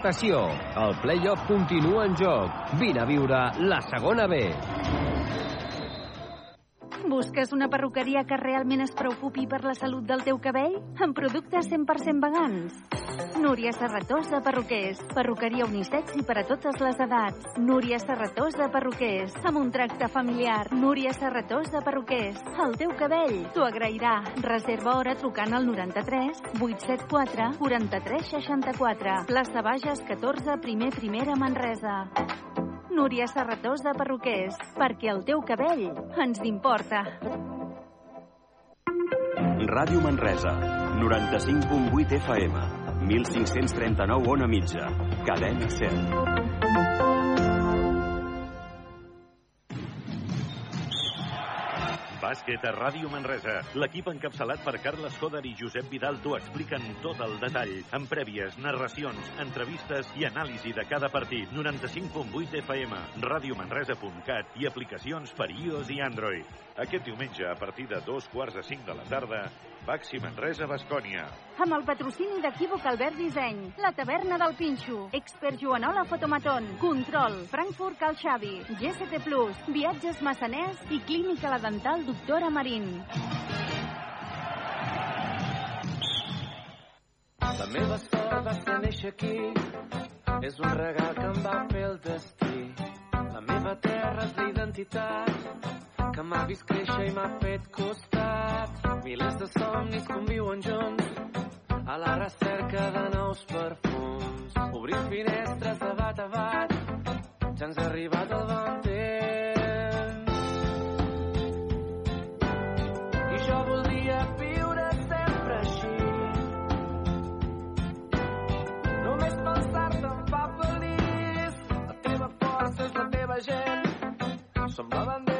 Estació. El play-off continua en joc. Vine a viure la segona B. Busques una perruqueria que realment es preocupi per la salut del teu cabell? Amb productes 100% vegans. Núria Serratós de Perruquers. Perruqueria unisex i per a totes les edats. Núria Serratós de Perruquers. Amb un tracte familiar. Núria Serratós de Perruquers. El teu cabell t'ho agrairà. Reserva hora trucant al 93 874 43 64. Plaça Bages 14, primer primera Manresa. Núria Serratós de Perruquers, perquè el teu cabell ens importa. Ràdio Manresa, 95.8 FM, 1539 on a mitja, cadena 100. Bàsquet a Ràdio Manresa. L'equip encapçalat per Carles Coder i Josep Vidal t'ho expliquen tot el detall, amb prèvies, narracions, entrevistes i anàlisi de cada partit. 95.8 FM, radiomanresa.cat i aplicacions per iOS i Android. Aquest diumenge, a partir de dos quarts de cinc de la tarda, Baxi Manresa, Bascònia. Amb el patrocini d'Equívoc Albert Disseny, la taverna del Pinxo, Expert Joanola Fotomaton, Control, Frankfurt Cal Xavi, GST Plus, Viatges Massaners i Clínica La Dental Doctora Marín. La meva sort va ser néixer aquí, és un regal que em va fer el destí. La meva terra és l'identitat, que m'ha vist créixer i m'ha fet costat. Milers de somnis conviuen junts, a la recerca de nous perfums. Obrim finestres de bat a bat, ja ens ha arribat el bon temps. I jo voldria viure sempre així. Només pensar-te em fa feliç. La teva força és la teva gent. Som la bandera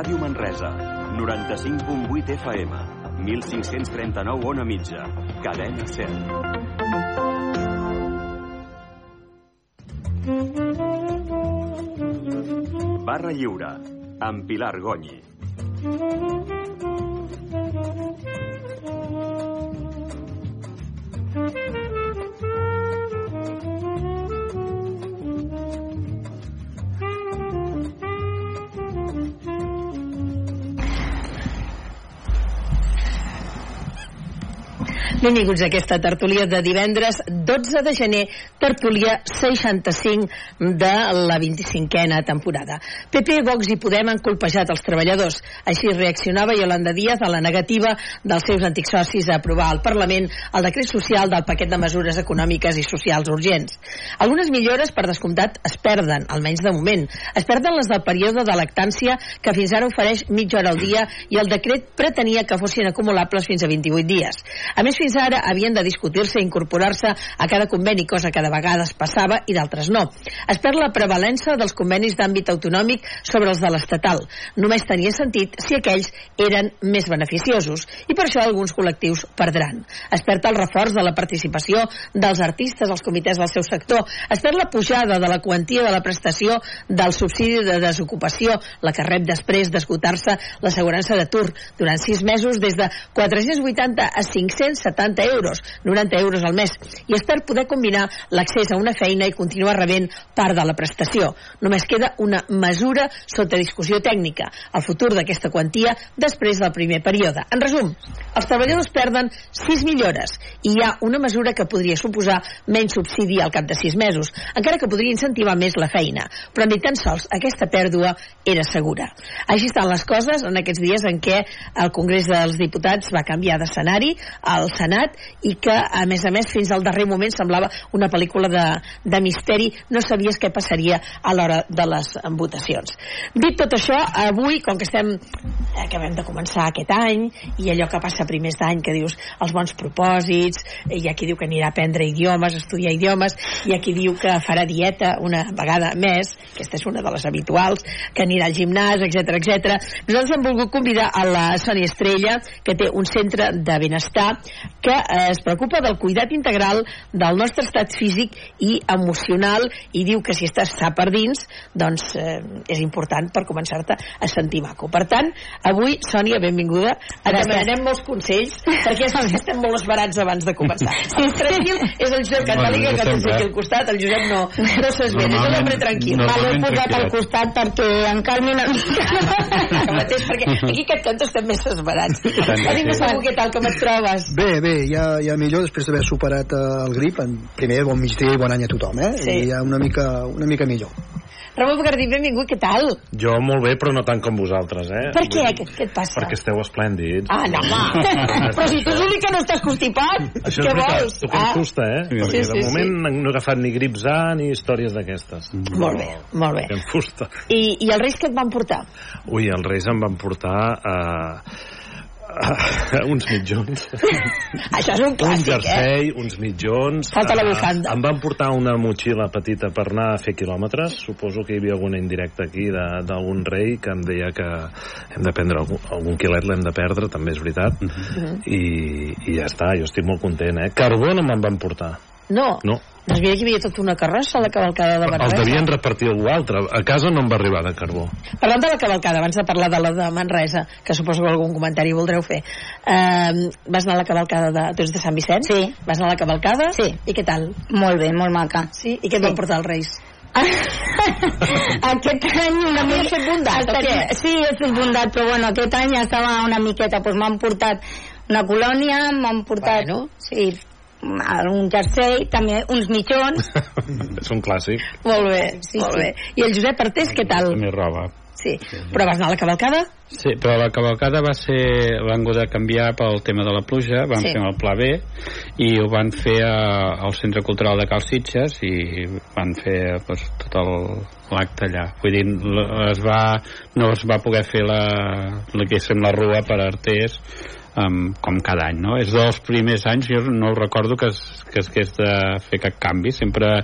Ràdio Manresa, 95.8 FM, 1539 on a mitja, cadena 100. Barra Lliure, amb Pilar Gonyi. Benvinguts a aquesta tertúlia de divendres 12 de gener, tertúlia 65 de la 25a temporada. PP, Vox i Podem han colpejat els treballadors. Així reaccionava Yolanda Díaz a la negativa dels seus antics socis a aprovar al Parlament el decret social del paquet de mesures econòmiques i socials urgents. Algunes millores, per descomptat, es perden, almenys de moment. Es perden les del període de lactància, que fins ara ofereix mitja hora al dia, i el decret pretenia que fossin acumulables fins a 28 dies. A més, fins fins ara havien de discutir-se i incorporar-se a cada conveni, cosa que de vegades passava i d'altres no. Es perd la prevalença dels convenis d'àmbit autonòmic sobre els de l'estatal. Només tenia sentit si aquells eren més beneficiosos i per això alguns col·lectius perdran. Es perd el reforç de la participació dels artistes als comitès del seu sector. Es perd la pujada de la quantia de la prestació del subsidi de desocupació, la que rep després d'esgotar-se l'assegurança d'atur durant sis mesos des de 480 a 570 euros, 90 euros al mes. I es perd poder combinar l'accés a una feina i continuar rebent part de la prestació. Només queda una mesura sota discussió tècnica, el futur d'aquesta quantia després del primer període. En resum, els treballadors perden 6 millores i hi ha una mesura que podria suposar menys subsidi al cap de 6 mesos, encara que podria incentivar més la feina, però ni tan sols aquesta pèrdua era segura. Així estan les coses en aquests dies en què el Congrés dels Diputats va canviar d'escenari al Senat i que, a més a més, fins al darrer moment semblava una pel·lícula de, de misteri, no sabies què passaria a l'hora de les votacions. Dit tot això, avui, com que estem acabem de començar aquest any i allò que passa primers d'any que dius els bons propòsits hi ha qui diu que anirà a aprendre idiomes, estudiar idiomes hi ha qui diu que farà dieta una vegada més, aquesta és una de les habituals que anirà al gimnàs, etc etc. Nosaltres hem volgut convidar a la Sònia Estrella que té un centre de benestar que eh, es preocupa del cuidat integral del nostre estat físic i emocional i diu que si estàs sa per dins doncs eh, és important per començar-te a sentir maco. Per tant, avui, Sònia, benvinguda. Et demanarem molts consells, perquè estem molt esbarats abans de començar. El tranquil és el Josep Catàlica, que tens aquí al costat. El Josep no, no s'esvera, és un home tranquil. no- l'he posat al costat perquè em calmi una mica. Que mateix, perquè aquí aquest cant estem més esbarats. Vinga, segur, què tal, com et trobes? Bé, bé, ja, ja millor després d'haver superat eh, el grip. En primer, bon migdia i bon any a tothom, eh? Sí. I ja una mica, una mica millor. Ramon Gardí, benvingut, què tal? Jo molt bé, però no tant com vosaltres, eh? Per què? Què, què et passa? Perquè esteu esplèndids. Ah, no, home. Però si tu és l'únic que no estàs constipat. Això Què és veritat, vols? em Ah, fusta, eh? Sí, Perquè sí, de sí. moment no he agafat ni grips A ni històries d'aquestes. Molt bé, molt bé. Que em fusta. I, I els reis que et van portar? Ui, els Reis em van portar a... a uns mitjons. Això és un un clàssic, eh? jersei, uns mitjons. Falta la eh, bufanda. Em van portar una motxilla petita per anar a fer quilòmetres. Suposo que hi havia alguna indirecta aquí d'algun rei que em deia que hem de prendre algun, algun quilet, l'hem de perdre, també és veritat. Mhm. I, I ja està, jo estic molt content, eh? Carbó no me'n van portar. No. No. Doncs mira que hi havia tota una carrossa a la cavalcada de Els Manresa. devien repartir algú altre. A casa no em va arribar de carbó. Parlant de la cavalcada, abans de parlar de la de Manresa, que suposo que algun comentari voldreu fer, eh, vas anar a la cavalcada de... Tu ets de Sant Vicenç? Sí. Vas anar a la cavalcada? Sí. I què tal? Molt bé, molt maca. Sí? I què et Sí. van portar els reis? aquest any una mica... fet bondat, o què? Sí, he fet bondat, però bueno, aquest any estava una miqueta, doncs m'han portat una colònia, m'han portat... Bueno. Sí, un jersei, també uns mitjons. és un clàssic. Molt bé, Sí, molt sí. bé. I el Josep Artés, què tal? Més roba. Sí. Però vas anar a la cavalcada? Sí, però la cavalcada va ser... Van haver de canviar pel tema de la pluja, van Sí. fer el pla B i ho van fer a, al Centre Cultural de Cal Sitges i van fer pues, tot el- l'acte allà. Vull dir, es va, no es va poder fer la, la que és la rua per arters um, com cada any, no? És dels primers anys, jo no recordo que es, que es hagués de fer cap canvi, sempre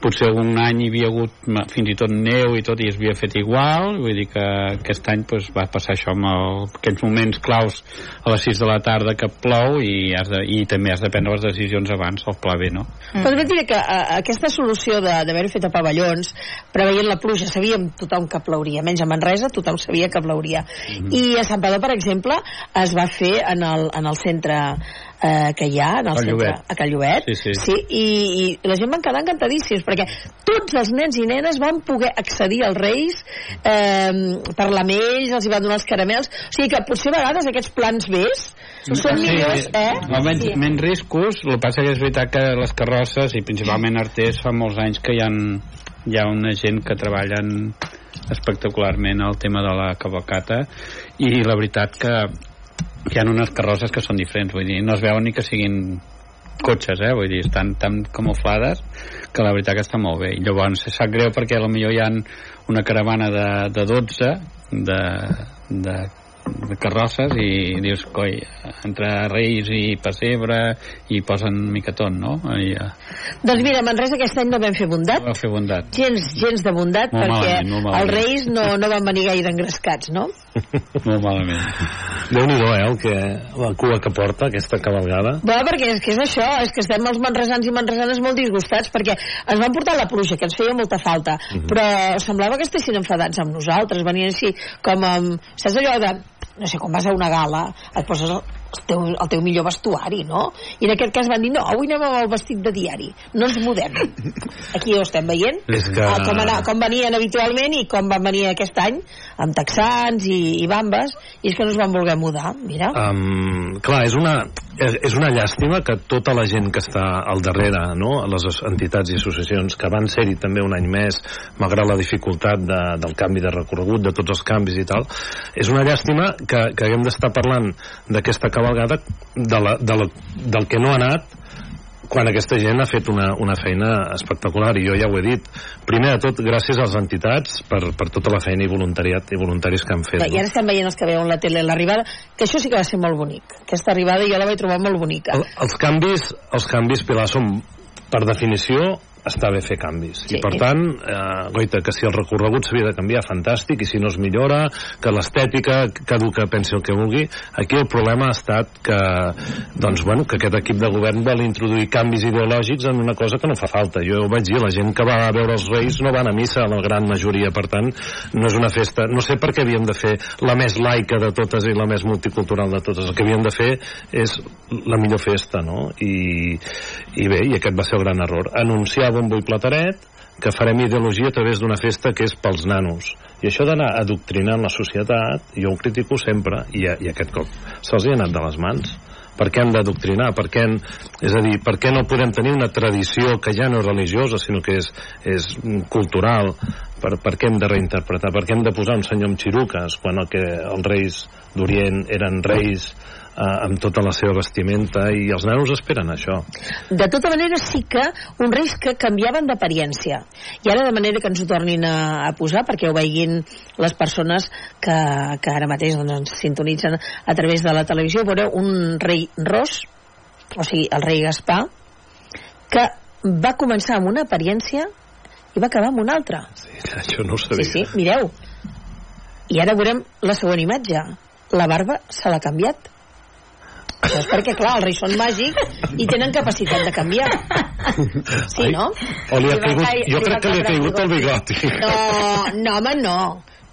potser algun any hi havia hagut fins i tot neu i tot i es havia fet igual vull dir que aquest any pues, va passar això amb el, aquests moments claus a les 6 de la tarda que plou i, has de, i també has de prendre les decisions abans el pla B, no? Mm. Però diré que a, aquesta solució de- d'haver-ho fet a pavellons, preveient la pluja, sabíem tothom que plouria, menys a Manresa tothom sabia que plouria. Mhm. I a Sant Padó, per exemple, es va fer en el, en el centre eh, que hi ha, en el Cal centre, Llobet. a Cal Llobet, Sí, sí. i, i la gent van quedar encantadíssims, perquè tots els nens i nenes van poder accedir als Reis, eh, parlar amb ells, els hi van donar els caramels, o sigui que potser a vegades aquests plans Bs són millors, eh? No, menys, Sí. menys riscos, el que passa que és veritat que les carrosses i principalment arters fa molts anys que hi ha, hi ha una gent que treballen espectacularment el tema de la cavalcata i la veritat que hi ha unes carrosses que són diferents, vull dir, no es veuen ni que siguin cotxes, eh? vull dir, estan tan camuflades que la veritat que està molt bé. I llavors se sap greu perquè potser hi ha una caravana de, de 12 de, de de carrosses i dius, coi, entre Reis i Pessebre i posen mica tot, no? I, uh, Doncs mira, Manresa aquest any no vam fer bondat. va fer bondat. Gens, gens de bondat, Molt perquè malament, molt malament. els Reis no, no van venir gaire engrescats, no? Molt malament. Déu-n'hi-do, eh, el que, la cua que porta aquesta cabalgada. Bueno, perquè és que és això, és que estem els manresans i manresanes molt disgustats, perquè ens van portar la pluja, que ens feia molta falta, però semblava que estessin enfadats amb nosaltres, venien així com amb... Saps allò de... No sé, quan vas a una gala, et poses el teu, el teu millor vestuari, no? I en aquest cas van dir, no, avui anem amb el vestit de diari, no ens mudem. Aquí ho estem veient, És que... Ah, com, anar, com venien habitualment i com van venir aquest any, amb texans i, i bambes, i és que no es van voler mudar, mira. Um, clar, és una, és, és una llàstima que tota la gent que està al darrere, no? les entitats i associacions que van ser-hi també un any més, malgrat la dificultat de, del canvi de recorregut, de tots els canvis i tal, és una llàstima que, que haguem d'estar parlant d'aquesta cabalgada de la, de la, del que no ha anat quan aquesta gent ha fet una, una feina espectacular i jo ja ho he dit primer de tot gràcies a les entitats per, per tota la feina i voluntariat i voluntaris que han fet I ara estem veient els que veuen la tele l'arribada, que això sí que va ser molt bonic. Aquesta arribada jo la vaig trobar molt bonica. El, els canvis, els canvis, Pilar, són per definició està bé fer canvis. Sí. I per tant, eh, goita, que si el recorregut s'havia de canviar, fantàstic, i si no es millora, que l'estètica, cada que pensi el que vulgui. Aquí el problema ha estat que, doncs, bueno, que aquest equip de govern vol introduir canvis ideològics en una cosa que no fa falta. Jo ho vaig dir, la gent que va a veure els Reis no van a missa, la gran majoria, per tant, no és una festa... No sé per què havíem de fer la més laica de totes i la més multicultural de totes. El que havíem de fer és la millor festa, no? I, i bé, i aquest va ser el gran error. Anunciar bombo i plateret que farem ideologia a través d'una festa que és pels nanos. I això d'anar adoctrinant la societat, jo ho critico sempre, i, i aquest cop se'ls ha anat de les mans. Per què han d'adoctrinar? Per què és a dir, per què no podem tenir una tradició que ja no és religiosa, sinó que és, és cultural? Per, per què hem de reinterpretar? Per què hem de posar un senyor amb xiruques quan el que els reis d'Orient eren reis eh, amb tota la seva vestimenta i els nanos esperen això. De tota manera, sí que uns reis que canviaven d'apariència. I ara de manera que ens ho tornin a, a posar, perquè ho veguin les persones que, que ara mateix doncs, ens sintonitzen a través de la televisió, veureu un rei ros, o sigui, el rei Gaspar, que va començar amb una apariència i va acabar amb una altra. Sí, això no ho sabia. Sí, sí, mireu. I ara veurem la següent imatge. La barba se l'ha canviat. Això és perquè, clar, els reis són màgics i tenen capacitat de canviar. Sí, no? O li ha caigut, jo crec que li ha caigut el bigoti. No, no, home, no.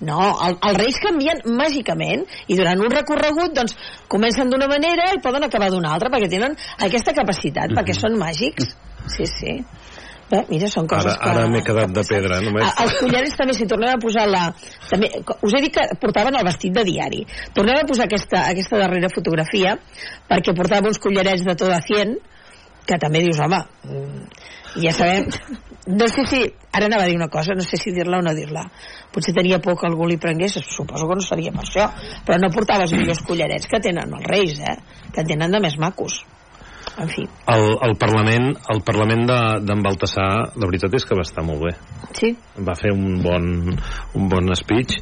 No, el, els reis canvien màgicament i durant un recorregut doncs comencen d'una manera i poden acabar d'una altra perquè tenen aquesta capacitat, perquè són màgics. Sí, sí. Bé, mira, són coses Ara, ara que... m'he quedat de pedra. Només... A- Els collarets també, si tornem a posar la... També, us he dit que portaven el vestit de diari. Tornem a posar aquesta, aquesta darrera fotografia perquè portava uns collarets de tota 100 que també dius, home, mm, ja sabem... No sé si... Ara anava a dir una cosa, no sé si dir-la o no dir-la. Potser tenia por que algú li prengués, suposo que no seria per això, però no portava els millors collarets que tenen els reis, eh? Que en tenen de més macos. En fi, El, el Parlament, el Parlament de- d'en de, Baltasar, la veritat és que va estar molt bé. sí. Va fer un bon, un bon speech,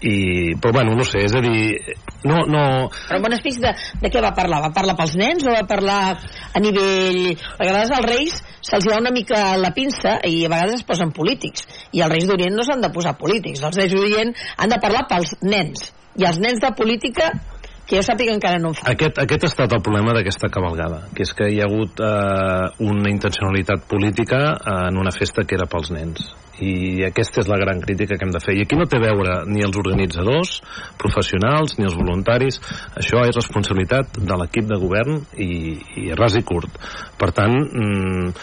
i, però bueno, no sé, és a dir, no, no, Però un bon speech de, de què va parlar? Va parlar pels nens o va parlar a nivell... Perquè a vegades als reis se'ls va una mica la pinça i a vegades es posen polítics. I els reis d'Orient no s'han de posar polítics. Els reis d'Orient han de parlar pels nens. I els nens de política, que jo sàpiga encara no en fan. Aquest, aquest ha estat el problema d'aquesta cabalgada, que és que hi ha hagut eh, una intencionalitat política eh, en una festa que era pels nens. I aquesta és la gran crítica que hem de fer. I aquí no té a veure ni els organitzadors professionals ni els voluntaris. Això és responsabilitat de l'equip de govern i, i ras i curt. Per tant, mm,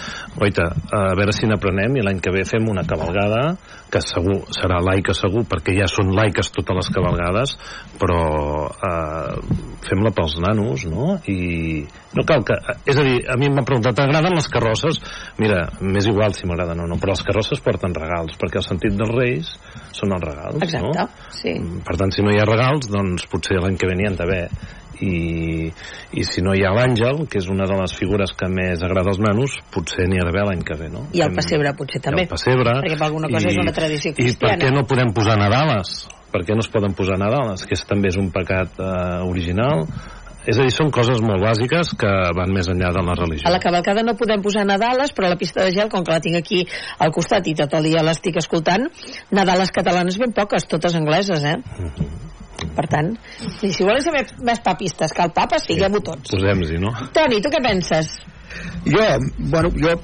oita, a veure si n'aprenem i l'any que ve fem una cabalgada que segur serà laica segur perquè ja són laiques totes les cabalgades però eh, fem-la pels nanos no? i no cal que és a dir, a mi m'ha preguntat t'agraden les carrosses? mira, m'és igual si m'agraden o no però les carrosses porten regals perquè el sentit dels reis són els regals Exacte, no? sí. per tant si no hi ha regals doncs potser l'any que ve n'hi han d'haver i, i si no hi ha l'àngel que és una de les figures que més agrada als nanos potser n'hi ha d'haver l'any que ve no? I el pessebre potser i també. el pessebre Perquè per alguna cosa és una tradició i per cristiana. què no podem posar Nadales per què no es poden posar Nadales que és, també és un pecat eh, original és a dir, són coses molt bàsiques que van més enllà de la religió. A la cavalcada no podem posar Nadales, però a la pista de gel, com que la tinc aquí al costat i tot el dia l'estic escoltant, Nadales catalanes ben poques, totes angleses, eh? Mm -hmm. Per tant, i si volen ser més, papistes que el papa, estiguem-ho tots. Posem-hi, no? Toni, tu què penses? Jo, bueno, jo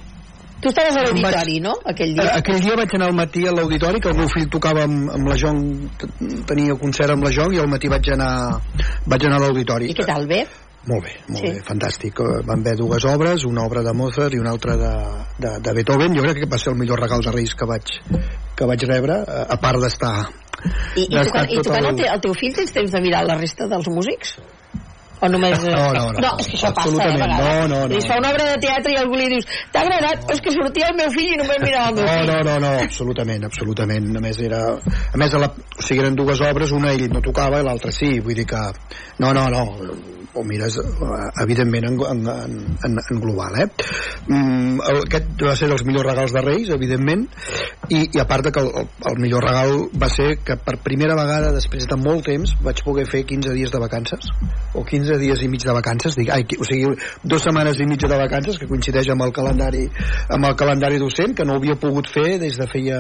Tu estaves a l'auditori, no? Aquell dia. Aquell dia vaig anar al matí a l'auditori, que el meu fill tocava amb, amb la Jong, tenia concert amb la Jong, i al matí vaig anar, vaig anar a l'auditori. I què tal, bé? Molt bé, molt Sí. bé, fantàstic. Eh, Van haver dues obres, una obra de Mozart i una altra de, de, de Beethoven. Jo crec que va ser el millor regal de Reis que vaig, que vaig rebre, a part d'estar... I, i, tocant, i tocant el, el- te, el teu fill tens temps de mirar la resta dels músics? O només... eh, No, no, no. no és que això passa, eh, a Absolutament, vegades. no, no, no. I es fa una obra de teatre i algú li dius t'ha agradat? És que sortia el meu fill i només mirava el meu No, fill. no, no, no, absolutament, absolutament. A més, era... A més, a la... o sigui, eren dues obres, una ell no tocava i l'altra sí, vull dir que... No, no, no, ho mires, evidentment, en, en, en, en global, eh? Mm, el, aquest va ser dels millors regals de Reis, evidentment, i, i a part de que el, el millor regal va ser que per primera vegada, després de molt temps, vaig poder fer 15 dies de vacances, o 15 dies i mig de vacances, dic, ai, o sigui, dues setmanes i mitja de vacances, que coincideix amb el calendari, amb el calendari docent, que no ho havia pogut fer des de feia,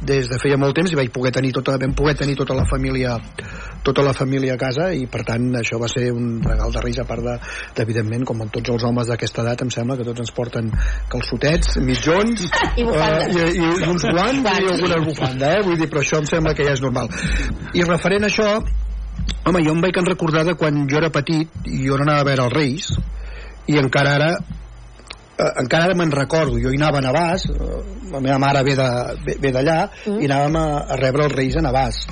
des de feia molt temps, i vaig poder tenir tota, vam poder tenir tota la família tota la família a casa i per tant això va ser un regal de Reis a part de, d'evidentment com en tots els homes d'aquesta edat em sembla que tots ens porten calçotets, mitjons I bufandes. eh, i, i uns guants i alguna bufanda eh? vull dir, però això em sembla que ja és normal i referent a això home, jo em vaig recordar de quan jo era petit i jo no anava a veure els Reis i encara ara eh, encara ara me'n recordo, jo hi anava a Navàs eh, la meva mare ve de- ve ve d'allà mm. i anàvem a, a rebre els Reis a Navàs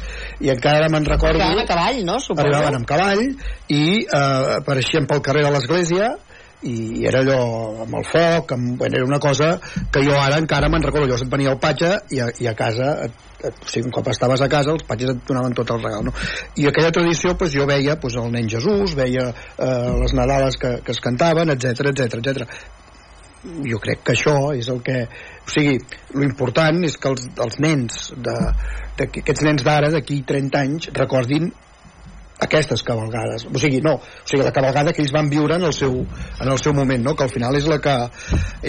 i encara ara me'n recordo Arribaven a cavall, no? Suposo. arribaven amb cavall i eh, apareixien pel carrer de l'església i era allò amb el foc amb, bueno, era una cosa que jo ara encara me'n recordo jo se't venia al patge i a, i a casa et, et, o sigui, un cop estaves a casa els patges et donaven tot el regal no? i aquella tradició pues, jo veia pues, el nen Jesús veia eh, les Nadales que, que es cantaven etc etc etc jo crec que això és el que o sigui, lo important és que els, els nens de, de, aquests nens d'ara d'aquí 30 anys recordin aquestes cabalgades, o sigui, no, o sigui, la cabalgada que ells van viure en el seu, en el seu moment, no? que al final és la que,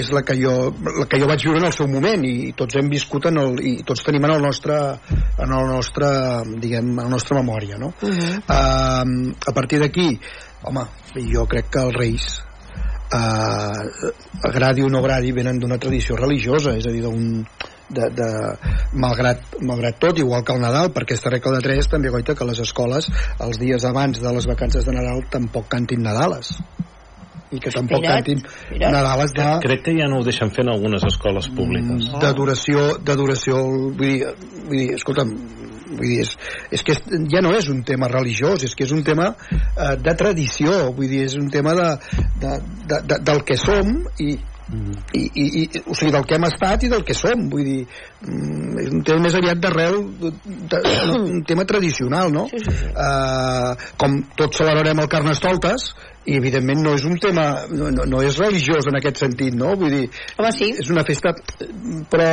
és la que, jo, la que jo vaig viure en el seu moment i tots hem viscut en el, i tots tenim en el nostre, en el nostre diguem, en la nostra memòria, no? Uh -huh. uh, a partir d'aquí, home, jo crec que els reis eh, agradi o no agradi venen d'una tradició religiosa és a dir, d'un de, de, malgrat, malgrat tot, igual que el Nadal, per aquesta regla de 3 també goita que les escoles els dies abans de les vacances de Nadal tampoc cantin Nadales i que tampoc Mira't, cantin mira't. Nadales de, Crec que ja no ho deixen fer en algunes escoles públiques. de duració, de duració vull dir, vull dir escolta'm vull dir, és, és que és, ja no és un tema religiós, és que és un tema eh, de tradició, vull dir, és un tema de, de, de, de, del que som i, i, i, i, o sigui, del que hem estat i del que som vull dir, mm, és un tema més aviat d'arrel un tema tradicional no? Sí, sí, sí. Uh, com tots celebrarem el Carnestoltes i evidentment no és un tema no, no, no és religiós en aquest sentit no? vull dir, Home, sí. és una festa però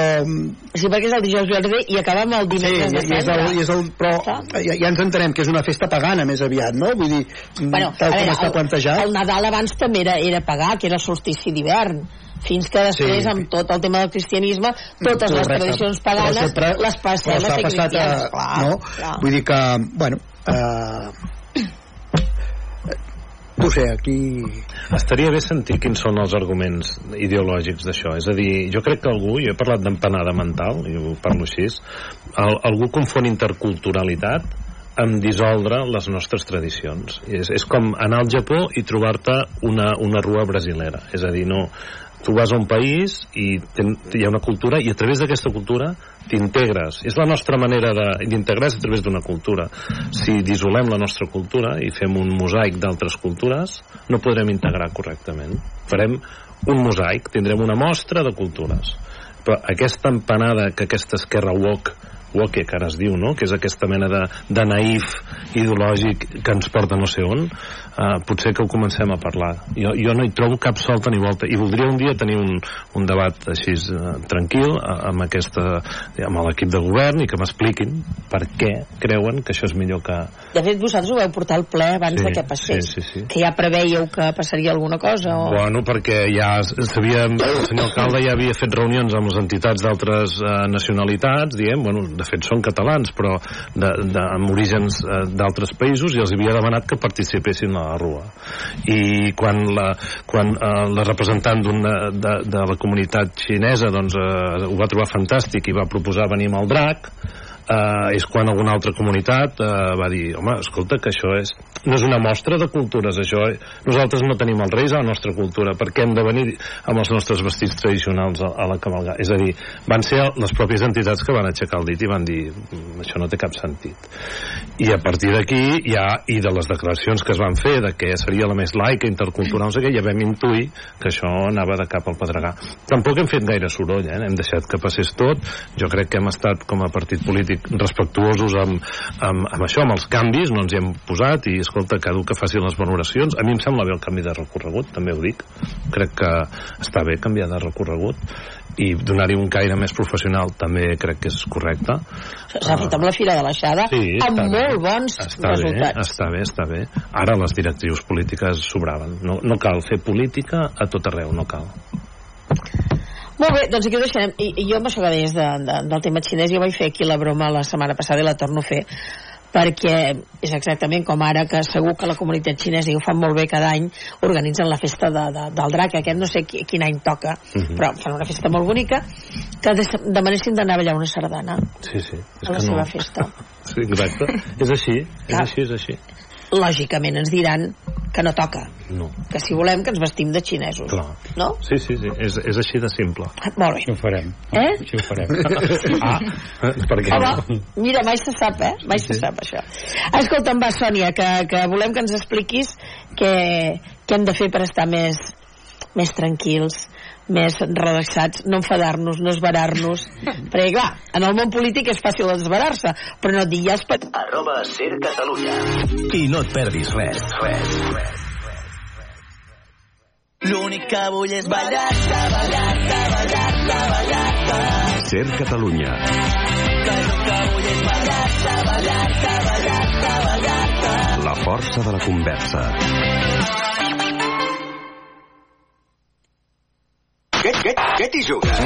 Sí, perquè és el dijous verde i acaba amb el Sí, dimecres i, de i és el, i és el, però ja, ja ens entenem que és una festa pagana més aviat, no? Vull dir, Bueno, tal com veure, està el, plantejat. el Nadal abans també era, era pagar, que era solstici d'hivern fins que després, Sí. amb tot el tema del cristianisme, totes les Correcte. tradicions Però paganes sempre- les passem a ser passat cristianes. a, clar, no? clar. Vull dir que, bueno, eh, no sé, aquí... Estaria bé sentir quins són els arguments ideològics d'això. És a dir, jo crec que algú, jo he parlat d'empanada mental, i ho parlo així, el, algú confon interculturalitat amb dissoldre les nostres tradicions. És, és com anar al Japó i trobar-te una, una rua brasilera. És a dir, no, tu vas a un país i ten, hi ha una cultura i a través d'aquesta cultura t'integres. És la nostra manera d'integrar-se a través d'una cultura. Si dissolem la nostra cultura i fem un mosaic d'altres cultures, no podrem integrar correctament. Farem un mosaic, tindrem una mostra de cultures. Però aquesta empanada que aquesta esquerra woke woke, que ara es diu, no? que és aquesta mena de, de naïf ideològic que ens porta no sé on, uh, potser que ho comencem a parlar. Jo, jo no hi trobo cap solta ni volta, i voldria un dia tenir un, un debat així uh, tranquil uh, amb, aquesta, amb l'equip de govern i que m'expliquin per què creuen que això és millor que... De fet, vosaltres ho veu portar al ple abans Sí, de que passés. sí, sí, sí. Que ja preveieu que passaria alguna cosa? O... Bueno, perquè ja sabia, el senyor alcalde ja havia fet reunions amb les entitats d'altres eh, nacionalitats, diem, bueno, de fet són catalans, però de, de, amb orígens eh, d'altres països i els havia demanat que participessin a la rua. I quan la, quan, eh, la representant d'una de, de la comunitat xinesa doncs, eh, ho va trobar fantàstic i va proposar venir amb el drac, eh, és quan alguna altra comunitat eh, va dir, home, escolta, que això és no és una mostra de cultures, això eh? nosaltres no tenim els reis a la nostra cultura perquè hem de venir amb els nostres vestits tradicionals a, a la cabalgada, és a dir van ser les pròpies entitats que van aixecar el dit i van dir, "Mm, això no té cap sentit i a partir d'aquí ja, i de les declaracions que es van fer de que seria la més laica, intercultural, no sé què, ja vam intuir que això anava de cap al pedregar. Tampoc hem fet gaire soroll, eh? hem deixat que passés tot. Jo crec que hem estat, com a partit polític, respectuosos amb, amb, amb això, amb els canvis, no ens hi hem posat i, escolta, cada un que faci les valoracions. A mi em sembla bé el canvi de recorregut, també ho dic. Crec que està bé canviar de recorregut i donar-hi un caire més professional també crec que és correcte. S'ha fet amb la Fira de l'Aixada, Sí, amb bé. molt bons està resultats. Bé, està bé, està bé. Ara les directrius polítiques sobraven. No, no cal fer política a tot arreu, no cal. Molt bé, doncs aquí ho deixarem. I, i jo amb això que deies de, de, del tema xinès, jo vaig fer aquí la broma la setmana passada i la torno a fer perquè és exactament com ara que segur que la comunitat xinesa i ho fan molt bé cada any organitzen la festa de, de, del drac aquest no sé qui, quin any toca Mhm. però fan una festa molt bonica que des, demanessin d'anar a ballar una sardana Sí, sí. És a la que seva no. festa Sí, exacte. és així, és així, és així. Lògicament ens diran que no toca No, que si volem que ens vestim de xinesos clar. no? Sí, sí, sí, és, és així de simple. molt bé Això ho farem. Eh? Això ho farem. Ah, per què Home, no? mira, mai se sap, eh? Mai se sap, això. Escolta'm, va, Sònia, que, que volem que ens expliquis què, què hem de fer per estar més, més tranquils, més relaxats, no enfadar-nos, no esverar-nos. Perquè, clar, en el món polític és fàcil esverar-se, però no et dic ja es pot... Arroba Ser Catalunya. I no et perdis res, res, res. L'únic que vull és ballar-te, ballar-te, ballar-te, ballar-te. Ser Catalunya. Que el que vull és ballar-te, ballar-te, ballar-te, ballar-te. La força de la conversa. Què, què, t'hi jugues?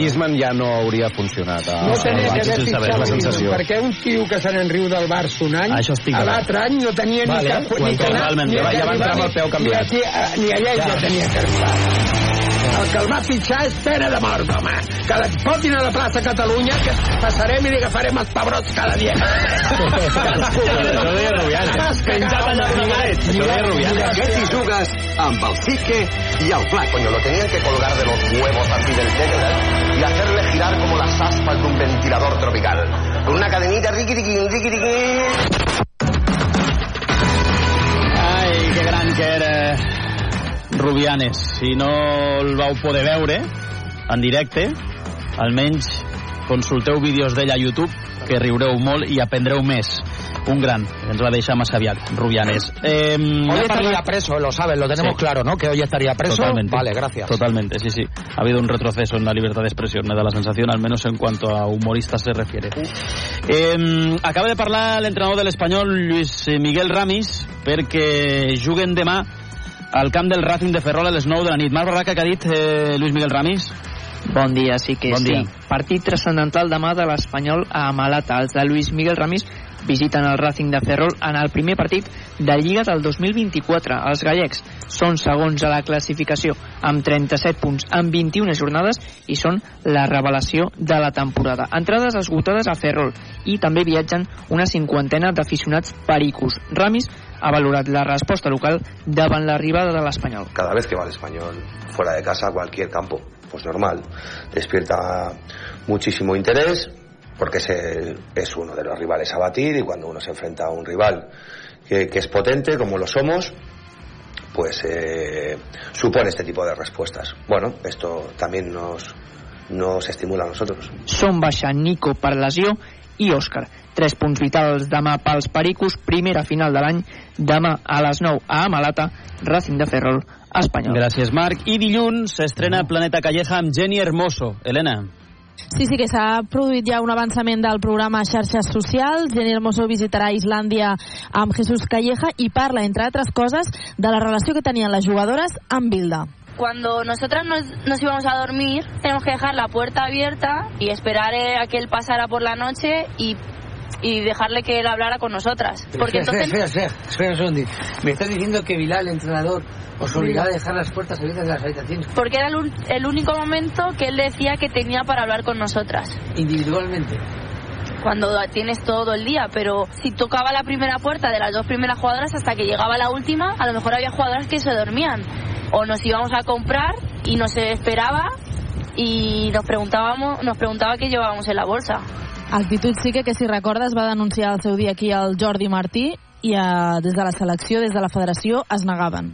Isman ja no hauria funcionat. A, No tenia que haver fitxat la sensació. perquè un tio que se n'en riu del Barça un any, Això a l'altre any no tenia Vale, ni que, ho ni que entenc, anar, totalment, ni ja va- ja va entrar amb el peu canviat. Ni, a, ni allà ja. Ja. ja tenia que arribar. El que el va fitxar és pena de mort, home. Que la portin a la plaça Catalunya, que passarem i li agafarem els pebrots cada dia. Això ho deia Rubiales. Penjat allà al Això ho deia Rubiales. ¿Qué t'hi jugues amb el Quique y al Flaco? Coño, lo tenían que colgar de los huevos así del techo y hacerle girar como las aspas de un ventilador tropical. Con una cadenita, riqui, riqui, riqui, riqui. Ai, que gran que era Rubianes. Si no el vau poder veure en directe, almenys consulteu vídeos d'ell a YouTube, que riureu molt i aprendreu més. Un gran, ens va deixar massa aviat, Rubianes. Eh, Hoy estaría preso, lo sabes, lo tenemos Sí. claro, ¿no? Que hoy estaría preso. Totalmente. Vale, gracias. Totalmente, sí, sí. Ha habido un retroceso en la libertad de expresión, me da la sensación, al menos en cuanto a humoristas se refiere. Eh, acaba de parlar l'entrenador de l'Espanyol, Lluís Miguel Ramis, perquè juguen demà al camp del Racing de Ferrol a les 9 de la nit. Marc Barraca, que ha dit eh, Lluís Miguel Ramis? Bon dia, sí que Bon sí. dia. Partit transcendental demà de l'Espanyol a Malata. Els de Luis Miguel Ramis visiten el Racing de Ferrol en el primer partit de Lliga del 2024. Els gallecs són segons a la classificació amb 37 punts en 21 jornades i són la revelació de la temporada. Entrades esgotades a Ferrol i també viatgen una cinquantena d'aficionats pericos. Ramis ha valorat la resposta local davant l'arribada de l'Espanyol. Cada vez que va el español fuera de casa a cualquier campo, pues normal, despierta muchísimo interés porque es, el- es uno de los rivales a batir y cuando uno se enfrenta a un rival que, que es potente como lo somos, pues eh, supone este tipo de respuestas. Bueno, esto también nos, nos estimula a nosotros. Són baixa Nico per lesió i Òscar. Tres punts vitals demà pels Pericos, primera final de l'any, demà a les 9 a Amalata, Racing de Ferrol, Espanyol. Gràcies, Marc. I dilluns s'estrena Planeta Calleja amb Jenny Hermoso. Helena. Sí, sí, que s'ha produït ja un avançament del programa Xarxes Socials. Jenny Hermoso visitarà Islàndia amb Jesús Calleja i parla, entre altres coses, de la relació que tenien les jugadores amb Bilda. Cuando nosotras nos, nos íbamos a dormir, tenemos que dejar la puerta abierta y esperar eh, a que él pasara por la noche y, y dejarle que él hablara con nosotras. Porque espera, entonces... espera, espera, espera un. Me estás diciendo que el entrenador, os obligaba a dejar las puertas abiertas de las habitaciones Porque era el, un- el único momento que él decía que tenía para hablar con nosotras. individualmente. Cuando tienes todo el día, pero si tocaba la primera puerta de las dos primeras jugadoras hasta que llegaba la última, a lo mejor había jugadoras que se dormían. O nos íbamos a comprar y nos esperaba y nos preguntábamos, nos preguntaba qué llevábamos en la bolsa. Actitud sí que, que si recordes, va denunciar el seu dia aquí el Jordi Martí i eh, des de la selecció, des de la federació, es negaven.